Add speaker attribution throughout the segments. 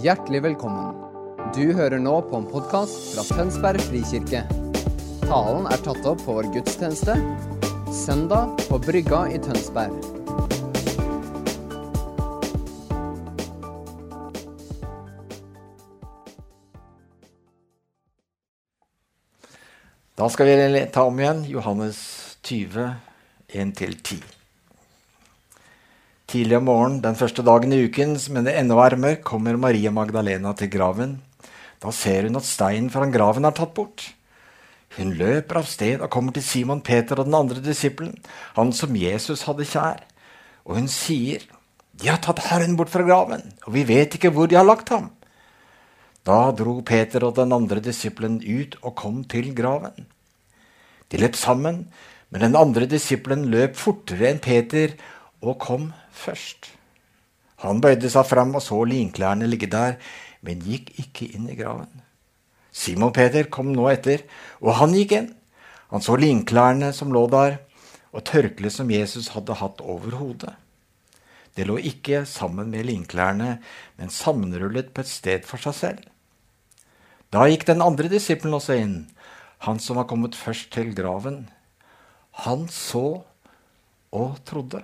Speaker 1: Hjertelig velkommen. Du hører nå på en podkast fra Tønsberg frikirke. Talen er tatt opp på vår gudstjeneste søndag på Brygga i Tønsberg.
Speaker 2: Da skal vi ta om igjen Johannes 20, 1-10. Tidlig om morgenen den første dagen i uken, men det ennå er mørkt, kommer Maria Magdalena til graven. Da ser hun at steinen foran graven er tatt bort. Hun løper av sted og kommer til Simon Peter og den andre disippelen, han som Jesus hadde kjær. Og hun sier, 'De har tatt Herren bort fra graven, og vi vet ikke hvor de har lagt ham.' Da dro Peter og den andre disippelen ut og kom til graven. De løp sammen, men den andre disippelen løp fortere enn Peter og kom først. Han bøyde seg fram og så linklærne ligge der, men gikk ikke inn i graven. Simon Peter kom nå etter, og han gikk inn. Han så linklærne som lå der, og tørkleet som Jesus hadde hatt over hodet. Det lå ikke sammen med linklærne, men sammenrullet på et sted for seg selv. Da gikk den andre disippelen også inn, han som var kommet først til graven. Han så og trodde.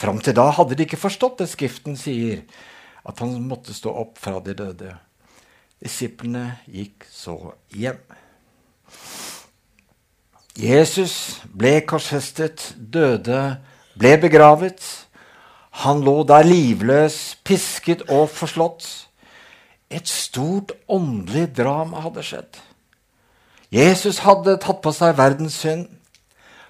Speaker 2: Fram til da hadde de ikke forstått det Skriften sier, at han måtte stå opp fra de døde. Disiplene gikk så hjem. Jesus ble korsfestet, døde, ble begravet. Han lå der livløs, pisket og forslått. Et stort åndelig drama hadde skjedd. Jesus hadde tatt på seg verdens synd.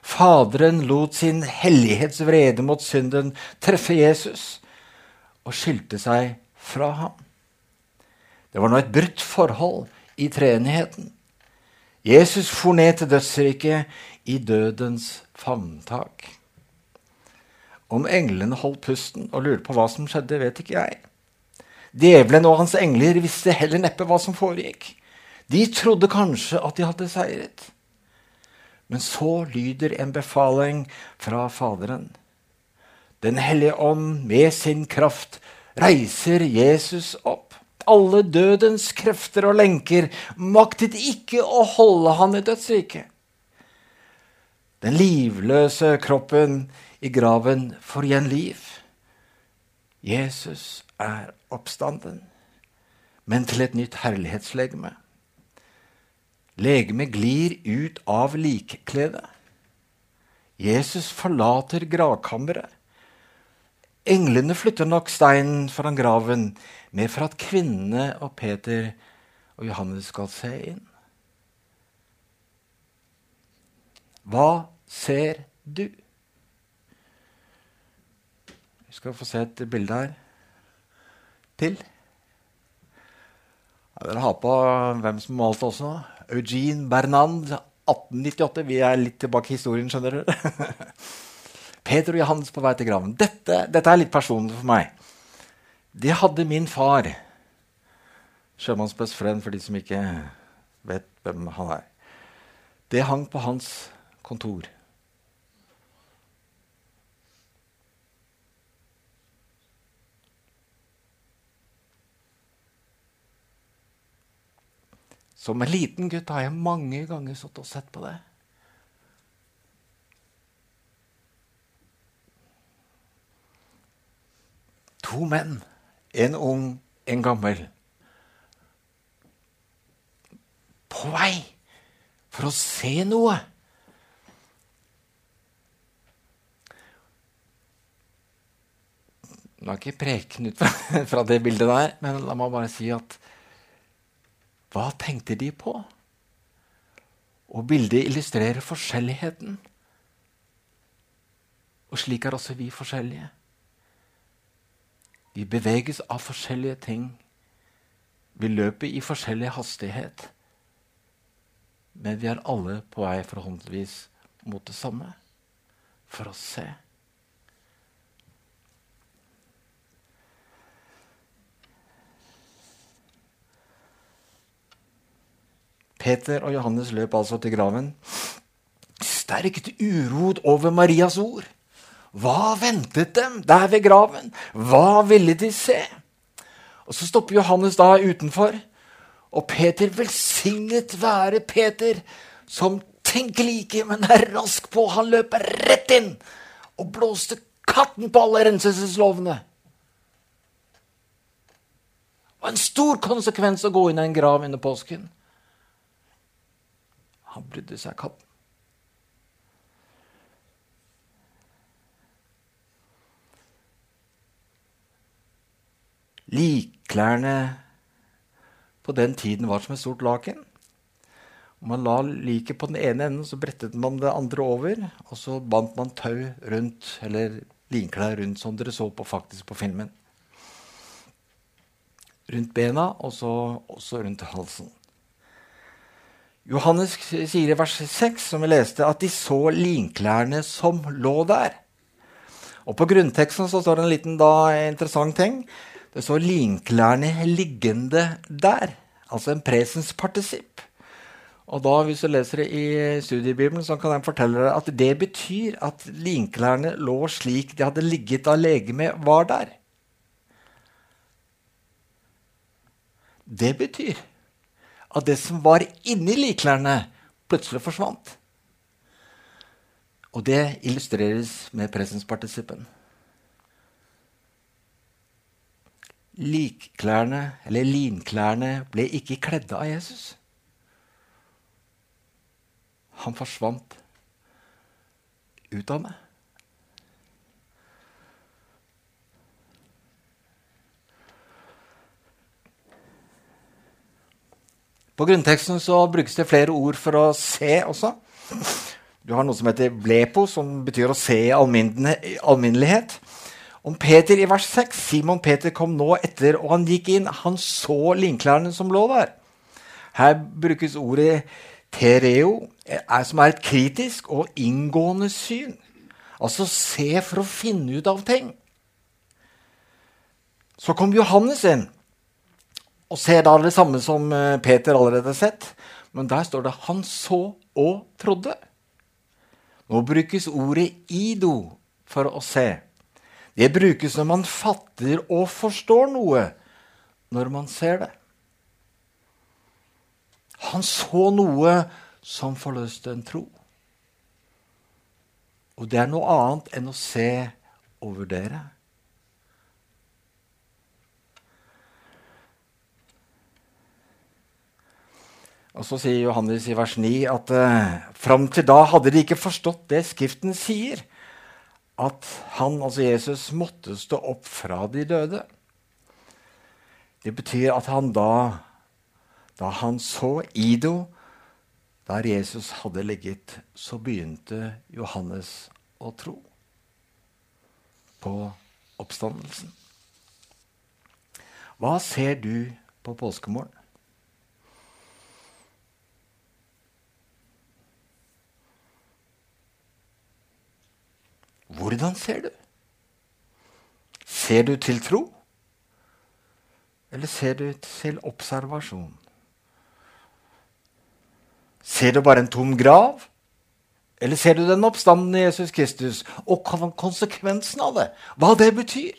Speaker 2: Faderen lot sin hellighetsvrede mot synden treffe Jesus og skilte seg fra ham. Det var nå et brutt forhold i treenigheten. Jesus for ned til dødsriket i dødens favntak. Om englene holdt pusten og lurte på hva som skjedde, vet ikke jeg. Djevelen og hans engler visste heller neppe hva som foregikk. De trodde kanskje at de hadde seiret. Men så lyder en befaling fra Faderen. Den hellige ånd med sin kraft reiser Jesus opp. Alle dødens krefter og lenker maktet ikke å holde han i dødsriket. Den livløse kroppen i graven får igjen liv. Jesus er oppstanden, men til et nytt herlighetslegeme. Legemet glir ut av likkledet. Jesus forlater gravkammeret. Englene flytter nok steinen foran graven med for at kvinnene og Peter og Johannes skal se inn. Hva ser du? Vi skal få se et bilde her til. Ja, dere har på hvem som malte også. Eugene Bernand, 1898. Vi er litt tilbake i historien, skjønner du. Peter og Johannes på vei til graven. Dette, dette, er litt personlig for meg. Det hadde min far. Sjømannsbest friend for de som ikke vet hvem han er. Det hang på hans kontor. Som en liten gutt har jeg mange ganger satt og sett på det. To menn, en ung, en gammel, på vei for å se noe. La ikke preken ut fra, det bildet der, men la meg bare si at hva tenkte de på? Og bildet illustrerer forskjelligheten. Og slik er også vi forskjellige. Vi beveges av forskjellige ting. Vi løper i forskjellig hastighet. Men vi er alle på vei forhåndentligvis mot det samme for å se. Peter og Johannes løp altså til graven. Sterkt urod over Marias ord. Hva ventet dem der ved graven? Hva ville de se? Og så stopper Johannes da utenfor. Og Peter, velsignet være Peter, som tenker like, men er rask på. Han løper rett inn og blåste katten på alle renselseslovene. Det var en stor konsekvens å gå inn i en grav under påsken. Han brydde seg ikke. Likklærne på den tiden var som et stort laken. Man la liket på den ene enden, så brettet man det andre over. Og så bandt man tau rundt, eller linklær rundt, som dere så på faktisk på filmen. Rundt bena, og så også rundt halsen. Johannes sier i vers 6, som vi leste, at de så linklærne som lå der. Og På grunnteksten så står det en liten da, interessant ting. Det står 'linklærne liggende der', altså en presens partisipp. Og da, Hvis du leser det i studiebibelen, så kan jeg fortelle deg at det betyr at linklærne lå slik de hadde ligget da legemet var der. Det betyr at det som var inni likklærne, plutselig forsvant. Og det illustreres med presenspartisippen. Likklærne, eller linklærne, ble ikke kledd av Jesus. Han forsvant ut av meg. På grunnteksten så brukes det flere ord for å se også. Du har noe som heter blepo, som betyr å se i alminnelighet. Om Peter i vers 6 Simon Peter kom nå etter, og han gikk inn. Han så linklærne som lå der. Her brukes ordet tereo, som er et kritisk og inngående syn. Altså se for å finne ut av ting. Så kom Johannes inn og ser da det samme som eh, Peter allerede har sett. Men der står det 'han så og trodde'. Nå brukes ordet 'ido' for å se. Det brukes når man fatter og forstår noe, når man ser det. Han så noe som forløste en tro. Og det er noe annet enn å se og vurdere. Og Så sier Johannes i vers 9 at uh, fram til da hadde de ikke forstått det Skriften sier, at han, altså Jesus, måtte stå opp fra de døde. Det betyr at han da, da han så Ido, der Jesus hadde ligget, så begynte Johannes å tro på oppstandelsen. Hva ser du på påskemorgen? Hvordan ser du? Ser du til tro? Eller ser du til observasjon? Ser du bare en tom grav? Eller ser du den oppstandende Jesus Kristus og konsekvensen av det? Hva det betyr?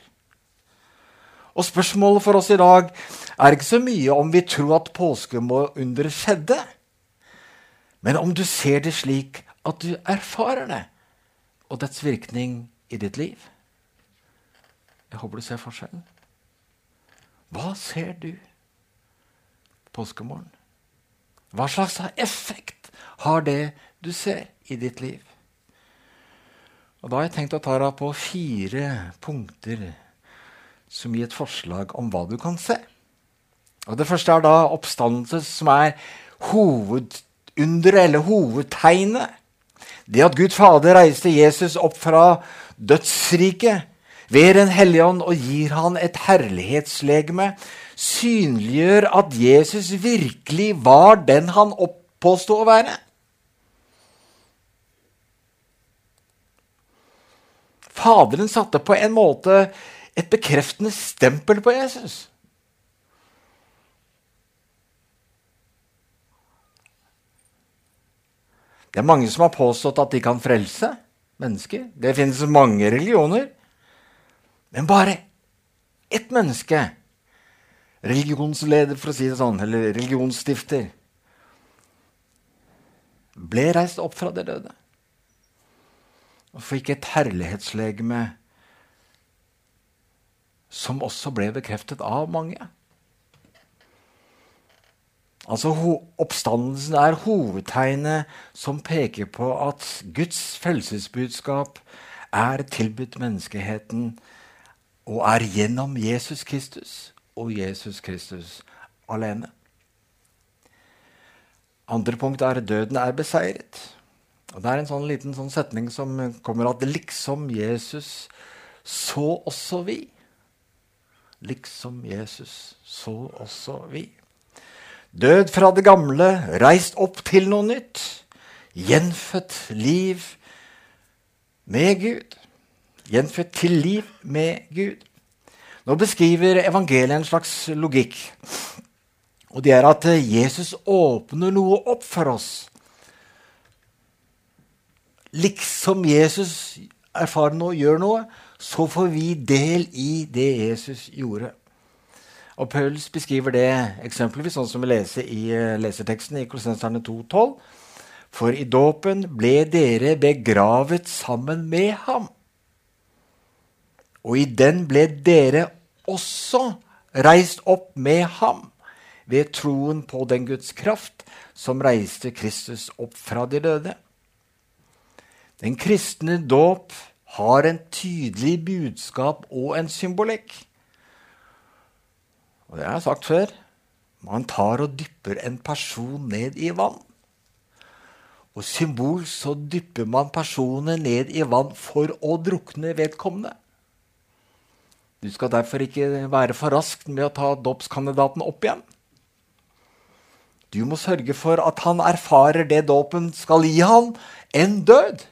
Speaker 2: Og Spørsmålet for oss i dag er ikke så mye om vi tror at påskeunderet skjedde, men om du ser det slik at du erfarer det og dets virkning i ditt liv. Jeg håper du ser forskjellen. Hva ser du påskemorgen? Hva slags effekt har det du ser i ditt liv? Og Da har jeg tenkt å ta deg på fire punkter som gir et forslag om hva du kan se. Og Det første er da oppstandelse, som er hovedunderet eller hovedtegnet det at Gud Fader reiste Jesus opp fra dødsriket ved Den hellige ånd og gir han et herlighetslegeme, synliggjør at Jesus virkelig var den han påsto å være. Faderen satte på en måte et bekreftende stempel på Jesus. Det er mange som har påstått at de kan frelse mennesker. Det finnes mange religioner. Men bare ett menneske religionsleder, for å si det sånn, eller religionsstifter, ble reist opp fra det døde og fikk et herlighetslegeme som også ble bekreftet av mange. Altså Oppstandelsen er hovedtegnet som peker på at Guds frelsesbudskap er tilbudt menneskeheten og er gjennom Jesus Kristus og Jesus Kristus alene. Andre punkt er døden er beseiret. Og Det er en sånn liten sånn setning som kommer at liksom Jesus, så også vi. Liksom Jesus, så også vi. Død fra det gamle, reist opp til noe nytt. Gjenfødt liv med Gud. Gjenfødt til liv med Gud. Nå beskriver evangeliet en slags logikk. Og det er at Jesus åpner noe opp for oss. Liksom Jesus erfarer noe, gjør noe, så får vi del i det Jesus gjorde. Og Pauls beskriver det eksempelvis sånn som vi leser i uh, leserteksten i Kolossenserne 2,12. For i dåpen ble dere begravet sammen med ham. Og i den ble dere også reist opp med ham ved troen på den Guds kraft som reiste Kristus opp fra de døde. Den kristne dåp har en tydelig budskap og en symbolikk. Og det har jeg sagt før. Man tar og dypper en person ned i vann. Og symbol så dypper man personer ned i vann for å drukne vedkommende. Du skal derfor ikke være for rask med å ta dåpskandidaten opp igjen. Du må sørge for at han erfarer det dåpen skal gi ham, en død.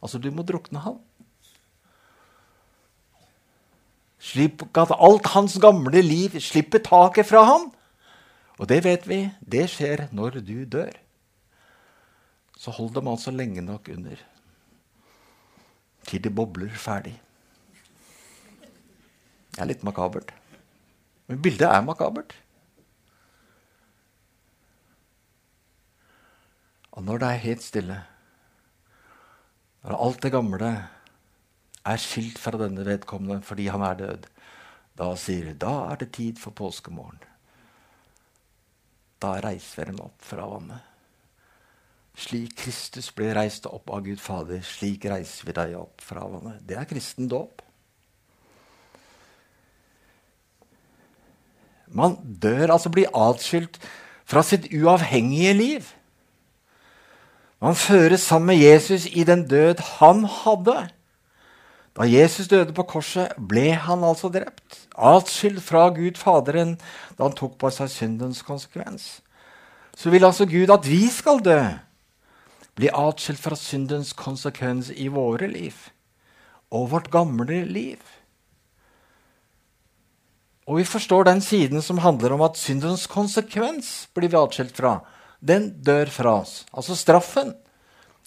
Speaker 2: Altså, du må drukne ham. Slik at alt hans gamle liv slipper taket fra ham. Og det vet vi, det skjer når du dør. Så hold dem altså lenge nok under til de bobler ferdig. Det er litt makabert. Men bildet er makabert. Og når det er helt stille, når alt det gamle er skilt fra denne vedkommende fordi han er død, da sier da er det tid for påskemorgen. Da reiser vi opp fra vannet. Slik Kristus ble reist opp av Gud Fader, slik reiser vi deg opp fra vannet. Det er kristen dåp. Man dør, altså blir atskilt fra sitt uavhengige liv. Man føres sammen med Jesus i den død han hadde. Da Jesus døde på korset, ble han altså drept, atskilt fra Gud Faderen da han tok på seg syndens konsekvens. Så vil altså Gud at vi skal dø, bli atskilt fra syndens konsekvens i våre liv og vårt gamle liv. Og vi forstår den siden som handler om at syndens konsekvens blir vi atskilt fra. Den dør fra oss. Altså straffen.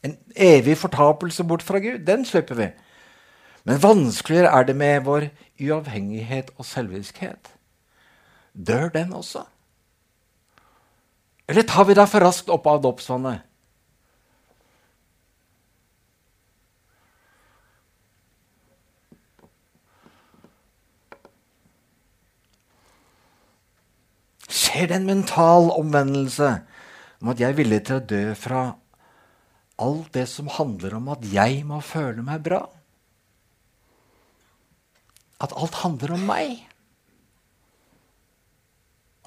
Speaker 2: En evig fortapelse bort fra Gud. Den slipper vi. Men vanskeligere er det med vår uavhengighet og selviskhet. Dør den også? Eller tar vi da for raskt opp av dåpsvannet? Skjer det en mental omvendelse om at jeg er villig til å dø fra alt det som handler om at jeg må føle meg bra? At alt handler om meg.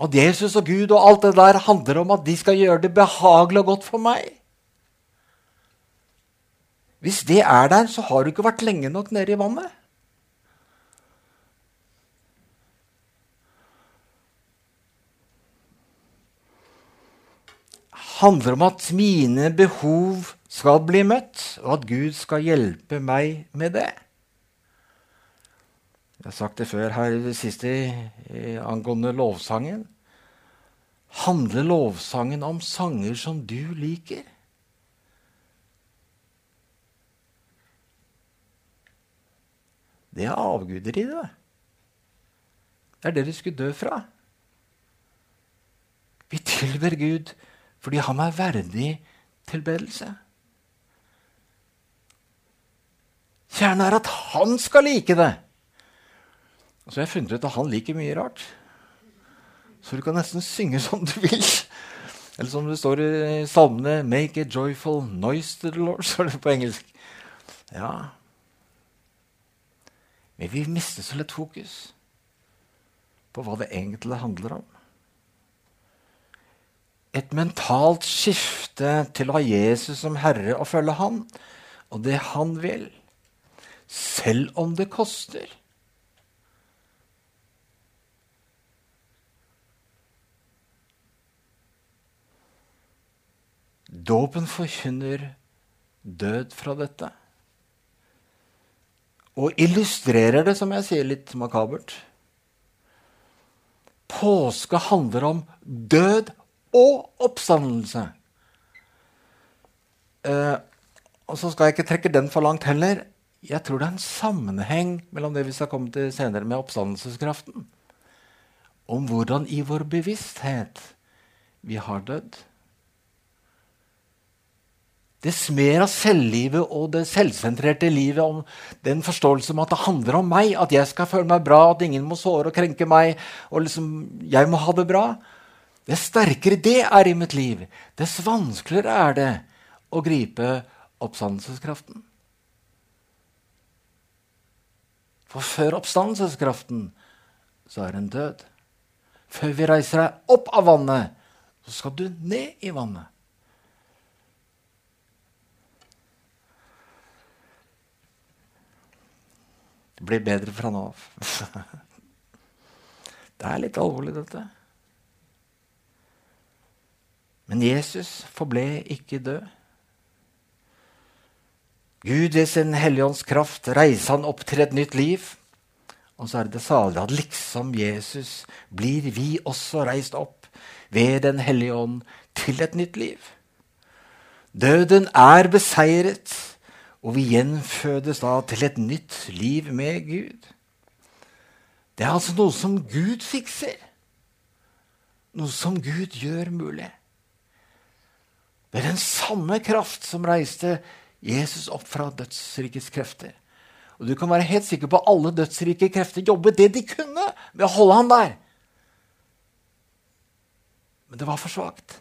Speaker 2: At Jesus og Gud og alt det der handler om at de skal gjøre det behagelig og godt for meg. Hvis det er der, så har du ikke vært lenge nok nede i vannet. Det handler om at mine behov skal bli møtt, og at Gud skal hjelpe meg med det. Jeg har sagt det før her i det siste angående lovsangen. Handler lovsangen om sanger som du liker? Det er avguder i det. Det er det du skulle dø fra. Vi tilber Gud fordi han er verdig tilbedelse. Kjernen er at han skal like det. Så har jeg funnet ut at han liker mye rart. Så du kan nesten synge som du vil. Eller som det står i salmene 'Make a joyful noise to the Lord', står det på engelsk. Ja. Men vi mister så lett fokus på hva det egentlig handler om. Et mentalt skifte til å ha Jesus som herre og følge han, og det han vil, selv om det koster. Dåpen forkynner død fra dette. Og illustrerer det, som jeg sier, litt makabert. Påske handler om død og oppstandelse. Eh, og så skal jeg ikke trekke den for langt heller. Jeg tror det er en sammenheng mellom det vi skal komme til senere med oppstandelseskraften, om hvordan i vår bevissthet vi har dødd. Det smer av selvlivet og det selvsentrerte livet om den forståelse om at det handler om meg, at jeg skal føle meg bra, at ingen må såre og krenke meg, og liksom, jeg må ha det bra. Dess sterkere det er i mitt liv, dess vanskeligere er det å gripe oppstandelseskraften. For før oppstandelseskraften så er en død. Før vi reiser deg opp av vannet, så skal du ned i vannet. Det blir bedre fra nå av. det er litt alvorlig, dette. Men Jesus forble ikke død. Gud ved sin hellige kraft reiser han opp til et nytt liv. Og så er det salig at liksom Jesus blir vi også reist opp ved Den hellige ånd til et nytt liv. Døden er beseiret. Og vi gjenfødes da til et nytt liv med Gud. Det er altså noe som Gud fikser. Noe som Gud gjør mulig. Det er den samme kraft som reiste Jesus opp fra dødsrikets krefter. Og du kan være helt sikker på at alle dødsrike krefter jobbet det de kunne med å holde ham der. Men det var for svakt.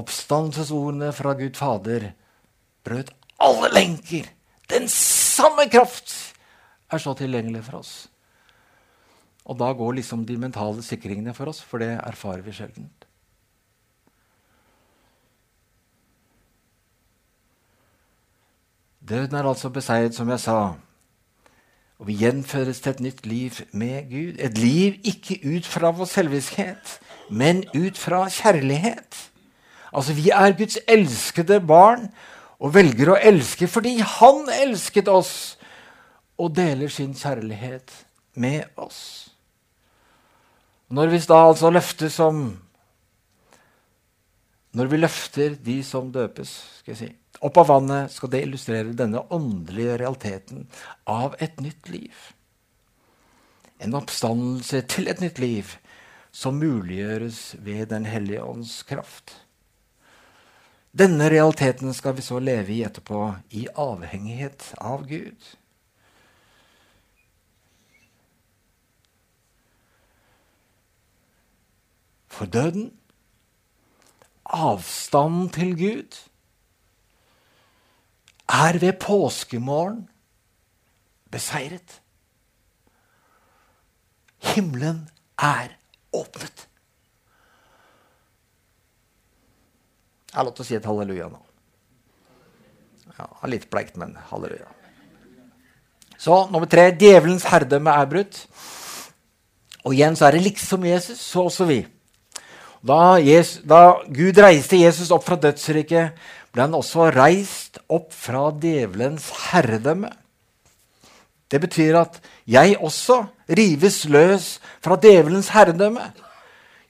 Speaker 2: Oppstandelsesordene fra Gud Fader brøt alle lenker. Den samme kraft er så tilgjengelig for oss. Og da går liksom de mentale sikringene for oss, for det erfarer vi sjelden. Døden er altså beseiret, som jeg sa. Og vi gjenføres til et nytt liv med Gud. Et liv ikke ut fra vår selviskhet, men ut fra kjærlighet. Altså, vi er Guds elskede barn, og velger å elske fordi han elsket oss og deler sin kjærlighet med oss. Når vi da altså løfter som Når vi løfter de som døpes skal jeg si, opp av vannet, skal det illustrere denne åndelige realiteten av et nytt liv. En oppstandelse til et nytt liv som muliggjøres ved Den hellige ånds kraft. Denne realiteten skal vi så leve i etterpå, i avhengighet av Gud. For døden, avstanden til Gud, er ved påskemorgen beseiret. Himmelen er åpnet. Jeg har lov til å si et halleluja nå. Ja, Litt bleikt, men halleluja. Så nummer tre djevelens herredømme er brutt. Og igjen så er det liksom Jesus, så også vi. Da, Jesus, da Gud reiste Jesus opp fra dødsriket, ble han også reist opp fra djevelens herredømme. Det betyr at jeg også rives løs fra djevelens herredømme.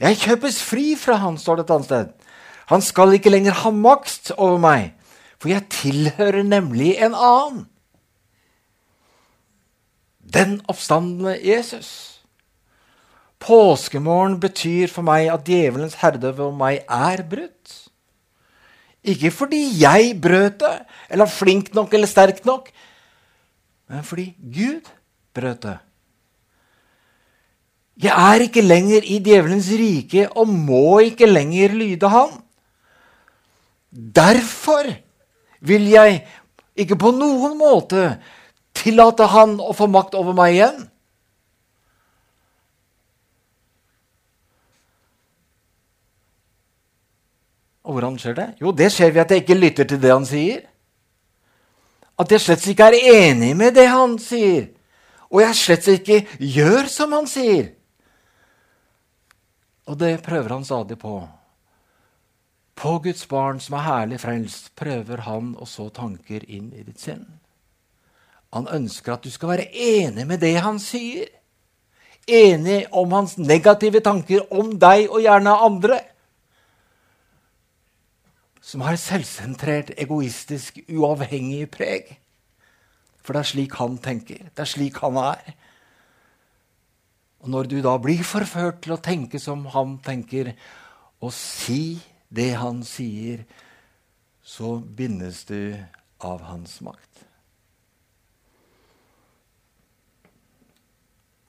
Speaker 2: Jeg kjøpes fri fra han, står det et annet sted. Han skal ikke lenger ha makt over meg, for jeg tilhører nemlig en annen. Den oppstandende Jesus. Påskemorgen betyr for meg at djevelens herde over meg er brutt. Ikke fordi jeg brøt det, eller flink nok eller sterk nok, men fordi Gud brøt det. Jeg er ikke lenger i djevelens rike og må ikke lenger lyde han. Derfor vil jeg ikke på noen måte tillate han å få makt over meg igjen. Og hvordan skjer det? Jo, det skjer ved at jeg ikke lytter til det han sier. At jeg slett ikke er enig med det han sier. Og jeg slett ikke gjør som han sier. Og det prøver han stadig på. På Guds barn som er herlig frelst, prøver han å så tanker inn i ditt sinn. Han ønsker at du skal være enig med det han sier. Enig om hans negative tanker om deg og gjerne andre som har selvsentrert, egoistisk, uavhengig preg. For det er slik han tenker. Det er slik han er. Og når du da blir forført til å tenke som han tenker, og si det han sier, så bindes du av hans makt.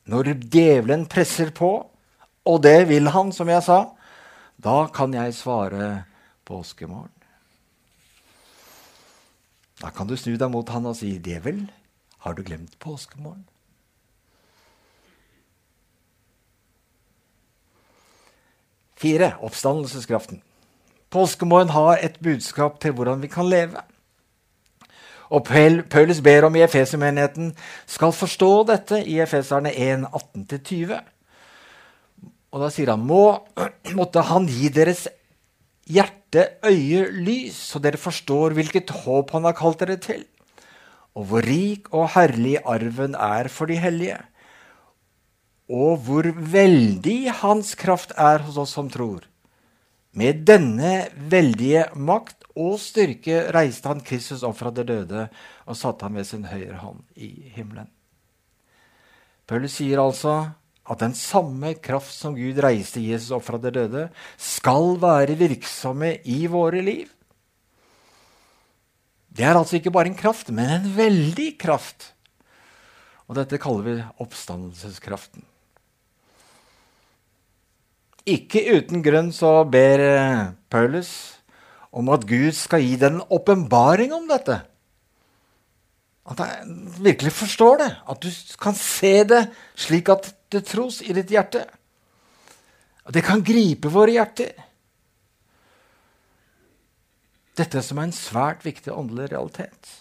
Speaker 2: Når djevelen presser på, og det vil han, som jeg sa, da kan jeg svare påskemorgen. Da kan du snu deg mot han og si, 'Djevel, har du glemt påskemorgen?' Fire oppstandelseskraften. Påskemorgen har et budskap til hvordan vi kan leve. Og Paulus ber om i Efesermenigheten skal forstå dette i Efeserne 1, 18-20. Og da sier han må, måtte han gi deres hjerte, øye, lys, så dere forstår hvilket håp han har kalt dere til, og hvor rik og herlig arven er for de hellige, og hvor veldig hans kraft er hos oss som tror. Med denne veldige makt og styrke reiste han Kristus opp fra det døde og satte ham ved sin høyre hånd i himmelen. Paulus sier altså at den samme kraft som Gud reiste Jesus opp fra det døde, skal være virksomme i våre liv. Det er altså ikke bare en kraft, men en veldig kraft. Og dette kaller vi oppstandelseskraften. Ikke uten grunn så ber eh, Paulus om at Gud skal gi den åpenbaring om dette. At jeg virkelig forstår det. At du kan se det slik at det tros i ditt hjerte. At det kan gripe våre hjerter. Dette som er en svært viktig åndelig realitet.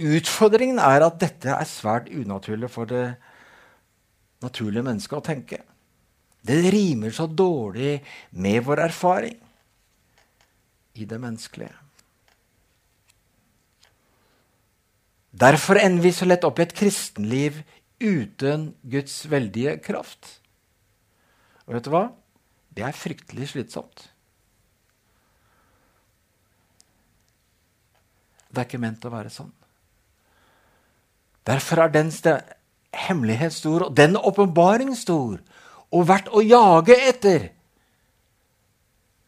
Speaker 2: Utfordringen er at dette er svært unaturlig for det naturlige mennesket å tenke. Det rimer så dårlig med vår erfaring i det menneskelige. Derfor ender vi så lett opp i et kristenliv uten Guds veldige kraft. Og vet du hva? Det er fryktelig slitsomt. Det er ikke ment å være sånn. Derfor er den hemmelighet stor, og den åpenbaring stor, og verdt å jage etter.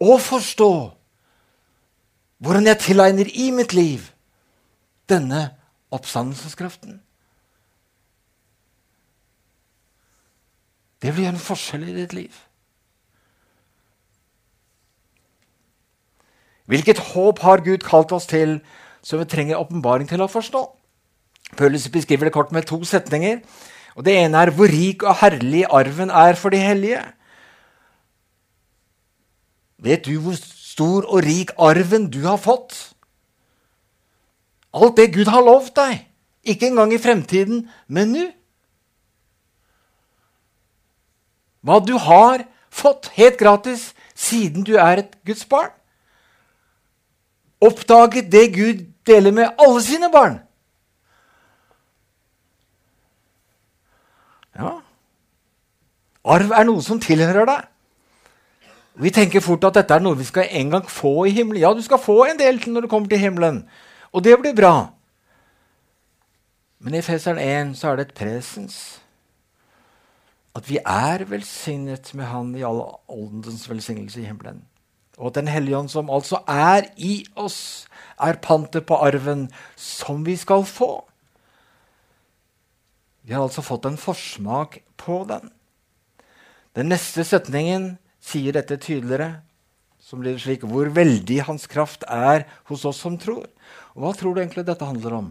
Speaker 2: Og forstå hvordan jeg tilegner i mitt liv denne oppstandelseskraften. Det vil gjøre en forskjell i ditt liv. Hvilket håp har Gud kalt oss til som vi trenger åpenbaring til å forstå? Paulus beskriver det kort med to setninger. Og Det ene er hvor rik og herlig arven er for de hellige. Vet du hvor stor og rik arven du har fått? Alt det Gud har lovt deg. Ikke engang i fremtiden, men nå. Hva du har fått helt gratis siden du er et Guds barn. Oppdaget det Gud deler med alle sine barn. Ja Arv er noe som tilhører deg. Vi tenker fort at dette er noe vi skal en gang få i himmelen. Ja, du skal få en del til når du kommer til himmelen. Og det blir bra. Men i Feseren 1 så er det et presens. At vi er velsignet med Han i all åndens velsignelse i himmelen. Og at Den hellige ånd, som altså er i oss, er pantet på arven som vi skal få. Vi har altså fått en forsmak på den. Den neste setningen sier dette tydeligere, som blir slik Hvor veldig hans kraft er hos oss som tror. Og Hva tror du egentlig dette handler om?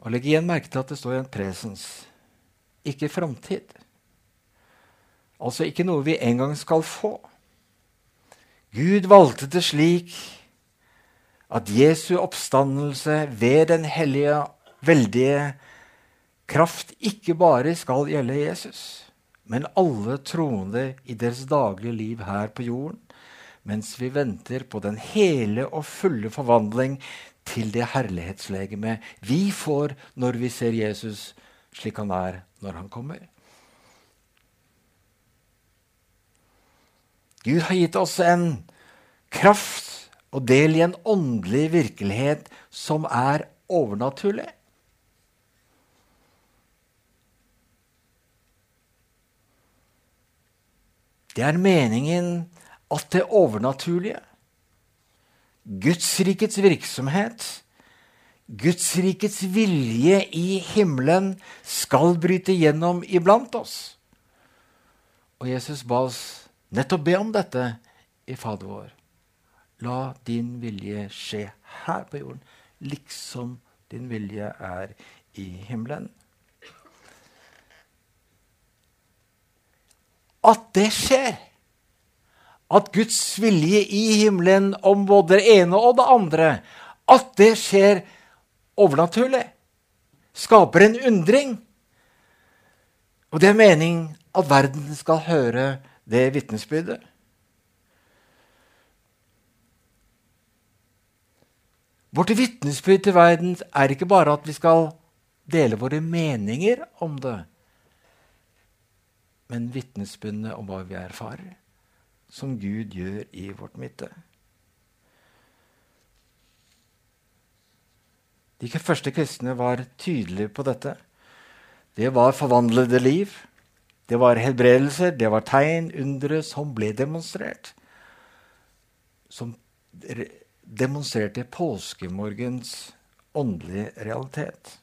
Speaker 2: Og Legg igjen merke til at det står i en presens, ikke framtid. Altså ikke noe vi en gang skal få. Gud valgte det slik at Jesu oppstandelse ved Den hellige, veldige kraft ikke bare skal gjelde Jesus, men alle troende i deres daglige liv her på jorden, mens vi venter på den hele og fulle forvandling til det herlighetslegeme vi får når vi ser Jesus slik han er når han kommer. Gud har gitt oss en kraft og del i en åndelig virkelighet som er overnaturlig. Det er meningen at det overnaturlige, Gudsrikets virksomhet, Gudsrikets vilje i himmelen, skal bryte gjennom iblant oss. Og Jesus ba oss nettopp be om dette i Fader vår. La din vilje skje her på jorden, liksom din vilje er i himmelen. At det skjer, at Guds vilje i himmelen om både det ene og det andre, at det skjer overnaturlig, skaper en undring. Og det er mening at verden skal høre det vitnesbyrdet. Vårt vitnesbyrd til verden er ikke bare at vi skal dele våre meninger om det, men vitnesbyrdene om hva vi erfarer, som Gud gjør i vårt midte. De første kristne var tydelige på dette. Det var forvandlede liv. Det var helbredelser, det var tegn, undre, som ble demonstrert. Som demonstrerte påskemorgens åndelige realitet.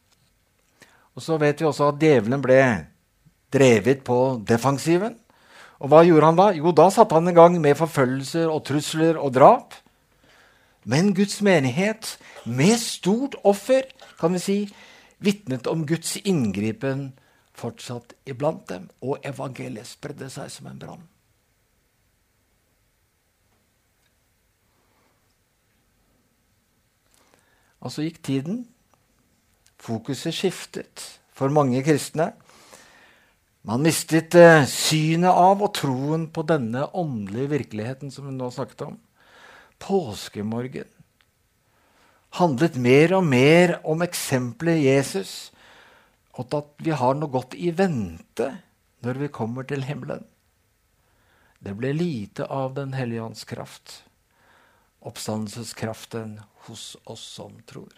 Speaker 2: Og Så vet vi også at djevelen ble drevet på defensiven. Og hva gjorde han da? Jo, da satte han i gang med forfølgelser og trusler og drap. Men Guds menighet, med stort offer, kan vi si, vitnet om Guds inngripen fortsatt iblant dem, og evangeliet spredde seg som en brann. Og så gikk tiden. Fokuset skiftet for mange kristne. Man mistet eh, synet av og troen på denne åndelige virkeligheten som vi nå snakket om. Påskemorgen handlet mer og mer om eksempelet Jesus, og at vi har noe godt i vente når vi kommer til himmelen. Det ble lite av Den hellige ånds kraft, oppstandelseskraften hos oss som tror.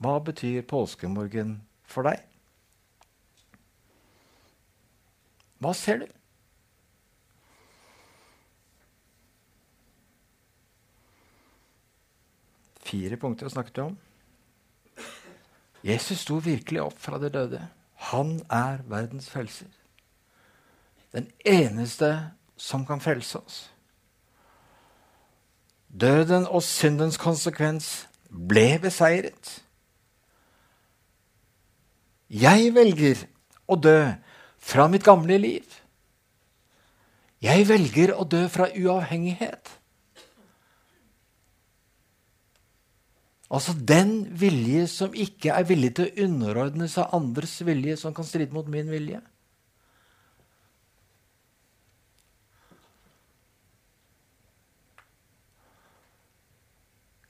Speaker 2: Hva betyr påskemorgen for deg? Hva ser du? Fire punkter snakket vi om. Jesus sto virkelig opp fra de døde. Han er verdens frelser. Den eneste som kan frelse oss. Døden og syndens konsekvens ble beseiret. Jeg velger å dø fra mitt gamle liv. Jeg velger å dø fra uavhengighet. Altså den vilje som ikke er villig til å underordne seg andres vilje, som kan stride mot min vilje.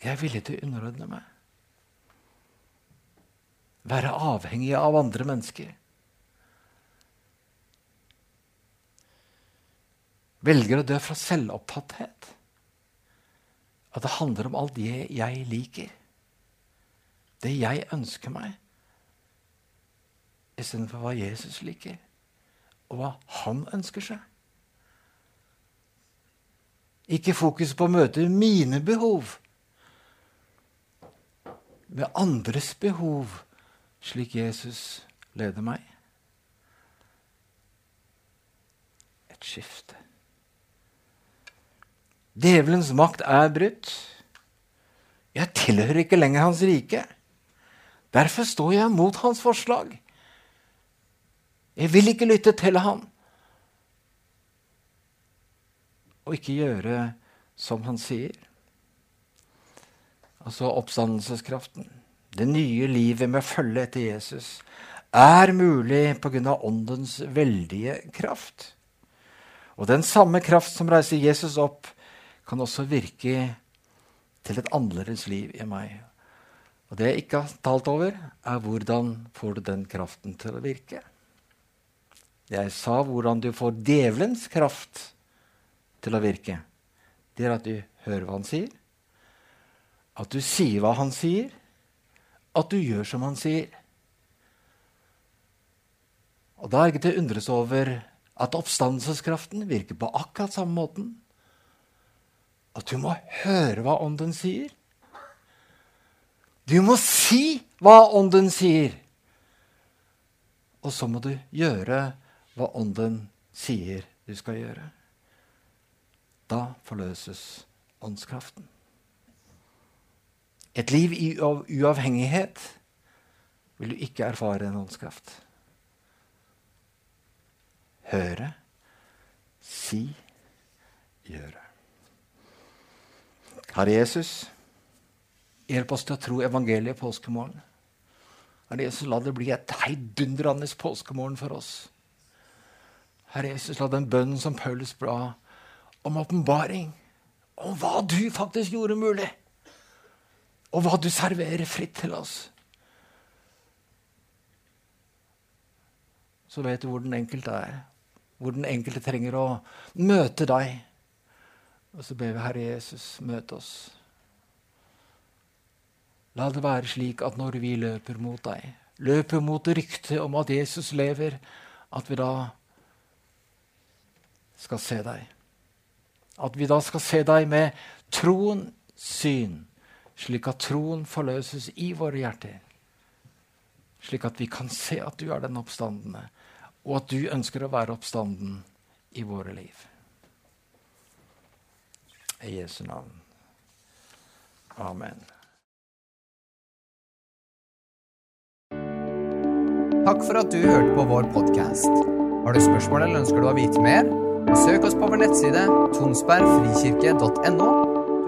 Speaker 2: Jeg er villig til å underordne meg være avhengig av andre mennesker. Velger å dø fra selvopptatthet. at det handler om alt det jeg liker. Det jeg ønsker meg. Istedenfor hva Jesus liker, og hva han ønsker seg. Ikke fokus på å møte mine behov med andres behov, slik Jesus leder meg. Et skifte. Djevelens makt er brutt. Jeg tilhører ikke lenger hans rike. Derfor står jeg mot hans forslag. Jeg vil ikke lytte til han. Og ikke gjøre som han sier. Altså oppstandelseskraften. Det nye livet med å følge etter Jesus er mulig pga. åndens veldige kraft. Og den samme kraft som reiser Jesus opp, kan også virke til et annerledes liv i meg. Og det jeg ikke har talt over, er hvordan får du den kraften til å virke. Jeg sa hvordan du får djevelens kraft til å virke. Det er at du hører hva han sier, at du sier hva han sier, at du gjør som han sier. Og Da er det ikke til å undres over at oppstandelseskraften virker på akkurat samme måten. At du må høre hva Ånden sier. Du må si hva Ånden sier. Og så må du gjøre hva Ånden sier du skal gjøre. Da forløses åndskraften. Et liv i uavhengighet vil du ikke erfare en åndskraft. Høre, si, gjøre. Herre Jesus, hjelp oss til å tro evangeliet påskemorgen. Herre Jesus, la det bli et heidundrende påskemorgen for oss. Herre Jesus, la den bønnen som Paulus ba om åpenbaring, om hva du faktisk gjorde mulig, og hva du serverer fritt til oss Så vet du hvor den enkelte er, hvor den enkelte trenger å møte deg. Og så ber vi Herre Jesus, møte oss. La det være slik at når vi løper mot deg, løper mot ryktet om at Jesus lever, at vi da skal se deg. At vi da skal se deg med troens syn, slik at troen forløses i våre hjerter. Slik at vi kan se at du er den oppstandende, og at du ønsker å være oppstanden i våre liv. I Jesu navn. Amen.
Speaker 1: Takk for at du hørte på vår podkast. Har du spørsmål eller ønsker du å vite mer? Søk oss på vår nettside tonsbergfrikirke.no.